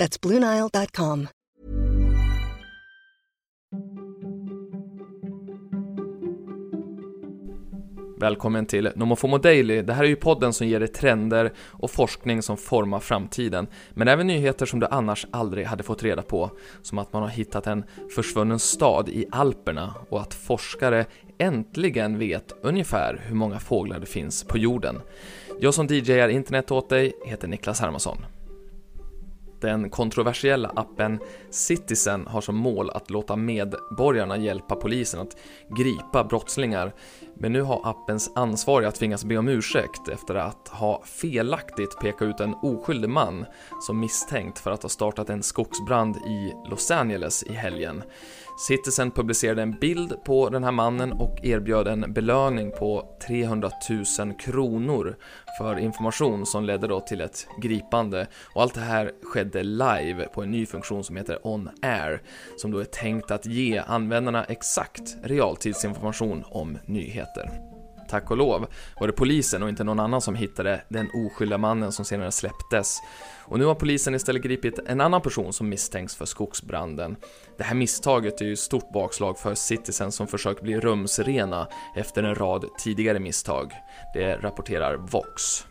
That's BlueNile.com. Välkommen till Nomofomo Daily. Det här är ju podden som ger dig trender och forskning som formar framtiden, men även nyheter som du annars aldrig hade fått reda på, som att man har hittat en försvunnen stad i Alperna och att forskare äntligen vet ungefär hur många fåglar det finns på jorden. Jag som DJar internet åt dig heter Niklas Hermansson. Den kontroversiella appen Citizen har som mål att låta medborgarna hjälpa polisen att gripa brottslingar. Men nu har appens ansvariga tvingats be om ursäkt efter att ha felaktigt pekat ut en oskyldig man som misstänkt för att ha startat en skogsbrand i Los Angeles i helgen. Citizen publicerade en bild på den här mannen och erbjöd en belöning på 300 000 kronor för information som ledde då till ett gripande. Och allt det här skedde live på en ny funktion som heter On Air, som då är tänkt att ge användarna exakt realtidsinformation om nyheter. Tack och lov var det polisen och inte någon annan som hittade den oskyldiga mannen som senare släpptes. Och nu har polisen istället gripit en annan person som misstänks för skogsbranden. Det här misstaget är ju stort bakslag för Citizen som försökt bli rumsrena efter en rad tidigare misstag. Det rapporterar Vox.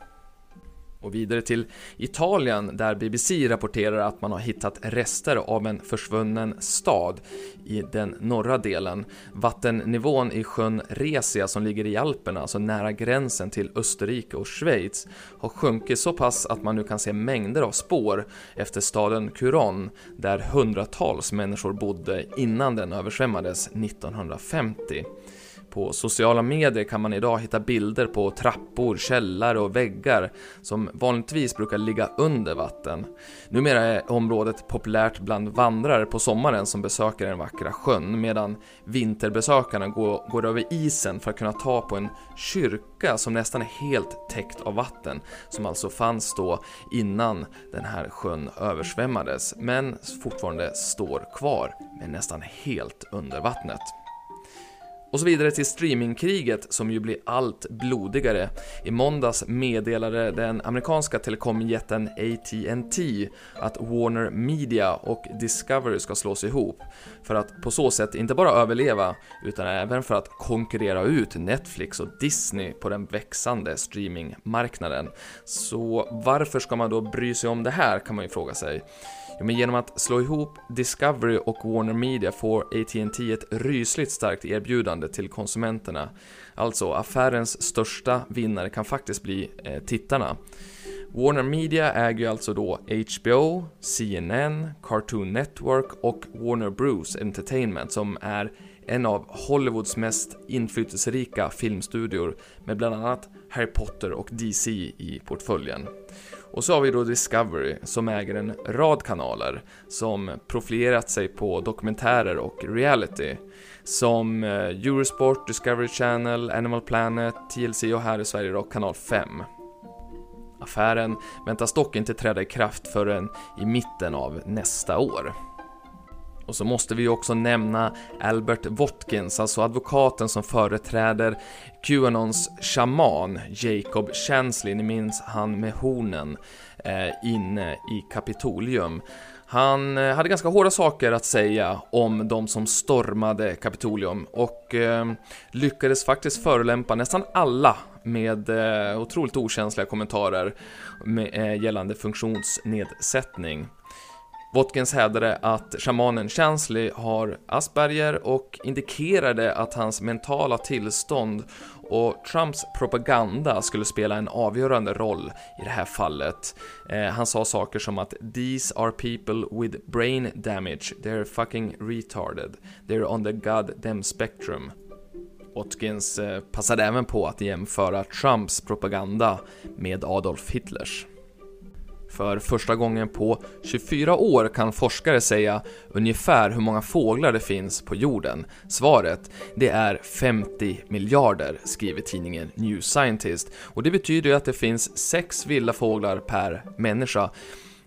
Och vidare till Italien där BBC rapporterar att man har hittat rester av en försvunnen stad i den norra delen. Vattennivån i sjön Resia som ligger i Alperna, alltså nära gränsen till Österrike och Schweiz, har sjunkit så pass att man nu kan se mängder av spår efter staden Curon där hundratals människor bodde innan den översvämmades 1950. På sociala medier kan man idag hitta bilder på trappor, källare och väggar som vanligtvis brukar ligga under vatten. Numera är området populärt bland vandrare på sommaren som besöker den vackra sjön medan vinterbesökarna går, går över isen för att kunna ta på en kyrka som nästan är helt täckt av vatten som alltså fanns då innan den här sjön översvämmades men fortfarande står kvar men nästan helt under vattnet. Och så vidare till streamingkriget som ju blir allt blodigare. I måndags meddelade den amerikanska telekomjätten AT&T att Warner Media och Discovery ska slås ihop för att på så sätt inte bara överleva utan även för att konkurrera ut Netflix och Disney på den växande streamingmarknaden. Så varför ska man då bry sig om det här kan man ju fråga sig. Jo, men genom att slå ihop Discovery och Warner Media får AT&T ett rysligt starkt erbjudande till konsumenterna. Alltså, affärens största vinnare kan faktiskt bli eh, tittarna. Warner Media äger ju alltså då HBO, CNN, Cartoon Network och Warner Bros Entertainment som är en av Hollywoods mest inflytelserika filmstudior med bland annat Harry Potter och DC i portföljen. Och så har vi då Discovery som äger en rad kanaler som profilerat sig på dokumentärer och reality som eh, Eurosport, Discovery Channel, Animal Planet, TLC och här i Sverige då kanal 5. Affären väntas dock inte träda i kraft förrän i mitten av nästa år. Och så måste vi också nämna Albert Watkins, alltså advokaten som företräder Qanons shaman Jacob Chansley, ni minns han med hornen eh, inne i Kapitolium. Han eh, hade ganska hårda saker att säga om de som stormade Kapitolium och eh, lyckades faktiskt förolämpa nästan alla med eh, otroligt okänsliga kommentarer med, eh, gällande funktionsnedsättning. Watkins hävdade att shamanen Chansley har Asperger och indikerade att hans mentala tillstånd och Trumps propaganda skulle spela en avgörande roll i det här fallet. Eh, han sa saker som att “These are people with brain damage, they're fucking retarded, they're on the goddamn spectrum” Watkins eh, passade även på att jämföra Trumps propaganda med Adolf Hitlers. För första gången på 24 år kan forskare säga ungefär hur många fåglar det finns på jorden. Svaret, det är 50 miljarder, skriver tidningen New Scientist. Och det betyder ju att det finns 6 vilda fåglar per människa.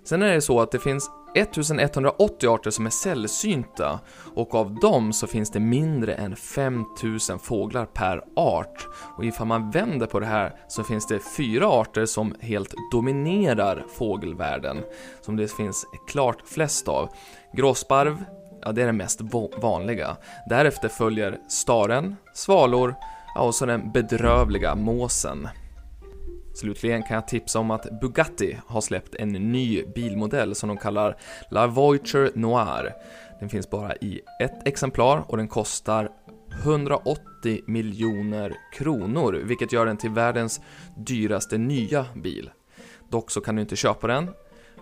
Sen är det så att det finns 1180 arter som är sällsynta och av dem så finns det mindre än 5000 fåglar per art. Och ifall man vänder på det här så finns det fyra arter som helt dominerar fågelvärlden, som det finns klart flest av. Gråsparv, ja det är den mest vanliga. Därefter följer staren, svalor, ja, och så den bedrövliga måsen. Slutligen kan jag tipsa om att Bugatti har släppt en ny bilmodell som de kallar La Voiture Noir. Den finns bara i ett exemplar och den kostar 180 miljoner kronor, vilket gör den till världens dyraste nya bil. Dock så kan du inte köpa den.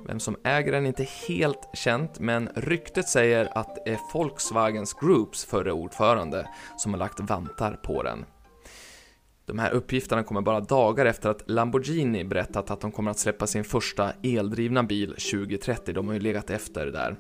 Vem som äger den är inte helt känt, men ryktet säger att det är Volkswagens Groups förre ordförande som har lagt vantar på den. De här uppgifterna kommer bara dagar efter att Lamborghini berättat att de kommer att släppa sin första eldrivna bil 2030, de har ju legat efter där.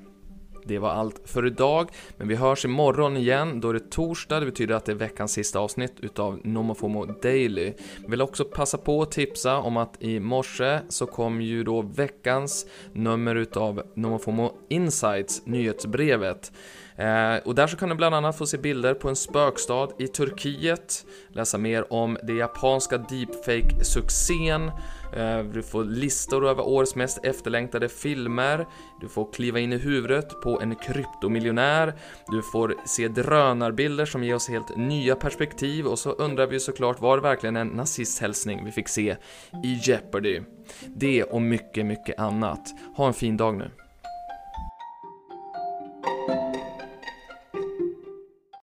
Det var allt för idag, men vi hörs imorgon igen. Då är det torsdag, det betyder att det är veckans sista avsnitt utav Nomofomo Daily. Jag vill också passa på att tipsa om att i morse så kom ju då veckans nummer utav Nomofomo Insights, nyhetsbrevet. Eh, och där så kan du bland annat få se bilder på en spökstad i Turkiet, läsa mer om det japanska deepfake-succén, eh, du får listor över årets mest efterlängtade filmer, du får kliva in i huvudet på en kryptomiljonär, du får se drönarbilder som ger oss helt nya perspektiv och så undrar vi såklart var det verkligen en nazisthälsning vi fick se i Jeopardy? Det och mycket, mycket annat. Ha en fin dag nu.